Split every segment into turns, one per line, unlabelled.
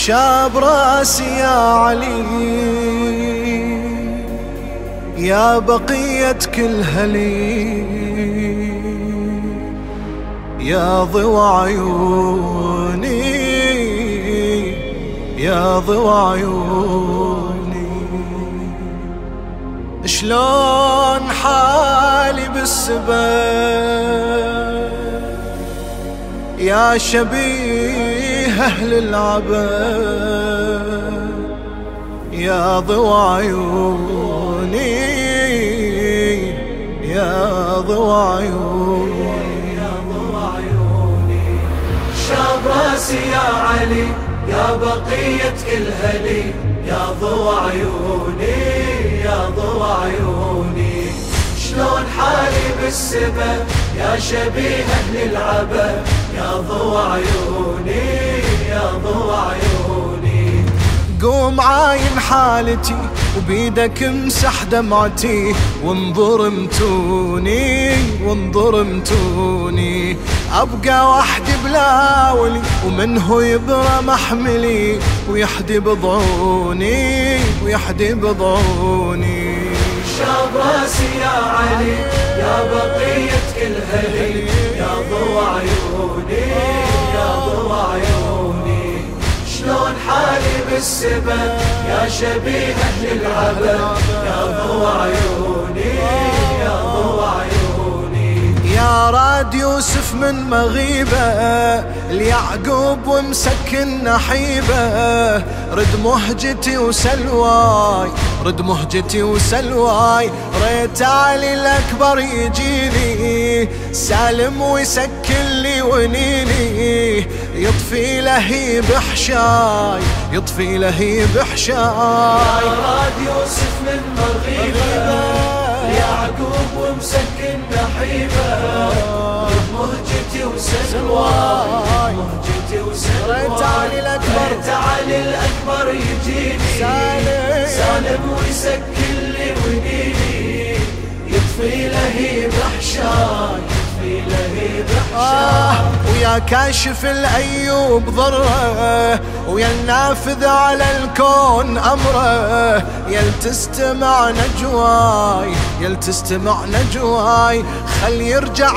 شاب راسي يا علي يا بقية كل هلي يا ضوى عيوني يا ضوى عيوني. شلون حالي بالسبب؟ يا شبيه أهل العبد يا ضوى عيوني يا ضوى عيوني.
يا عيوني شاب راسي يا علي يا بقية كل هلي يا ضوى عيوني يا ضوى عيوني. شلون حالي بالسبب يا شبيه أهل العبا يا ضوى عيوني. عيوني
قوم عاين حالتي وبيدك امسح دمعتي وانظر متوني وانظر متوني أبقى وحدي بلاولي ومنه يبرى محملي ويحدي بضعوني ويحدي بضعوني
شاب راسي يا علي يا بقية كل هلي يا ضوى عيوني. بالسبب يا شبيه أهل العبا يا ضوى عيوني يا ضوى عيوني.
يا راد يوسف من مغيبة ليعقوب ومسكن نحيبة رد مهجتي وسلواي رد مهجتي وسلواي. ريت علي الأكبر يجيني سالم ويسكن لي ونيني. يطفي لهيب حشاي يطفي لهيب حشاي
راد يوسف من مغيبة يعقوب ومسكن نحيبة. مهجتي وسلواي.
ريت علي الأكبر.
ريت علي الأكبر يجيني.
سالم.
سالم ويسكن لي ونيني يطفي لهيب أحشاي يطفي لهيب
آه
أحشاي
ويا كاشف الأيوب ضره ويا النافذ على الكون أمره. يل تستمع نجواي يل تستمع نجواي. خل يرجع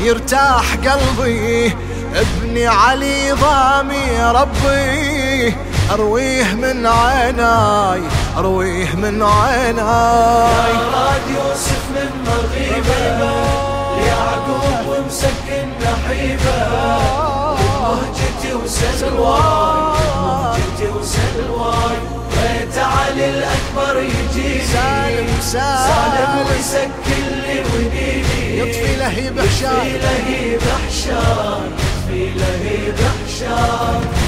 ويرتاح قلبي. ابني علي ضامي ربي أرويه من عيناي أرويه من عيناي.
راد يوسف من مغيبة ليعقوب ومسكن نحيبة. مهجتي وسلواي مهجتي وسلواي بيت علي الأكبر يجيني. سالم
سالم
ويسكن لي ونيني
يطفي لهيب
يطفي
حشاي
لهيب أحشاي يطفي لهيب أحشاي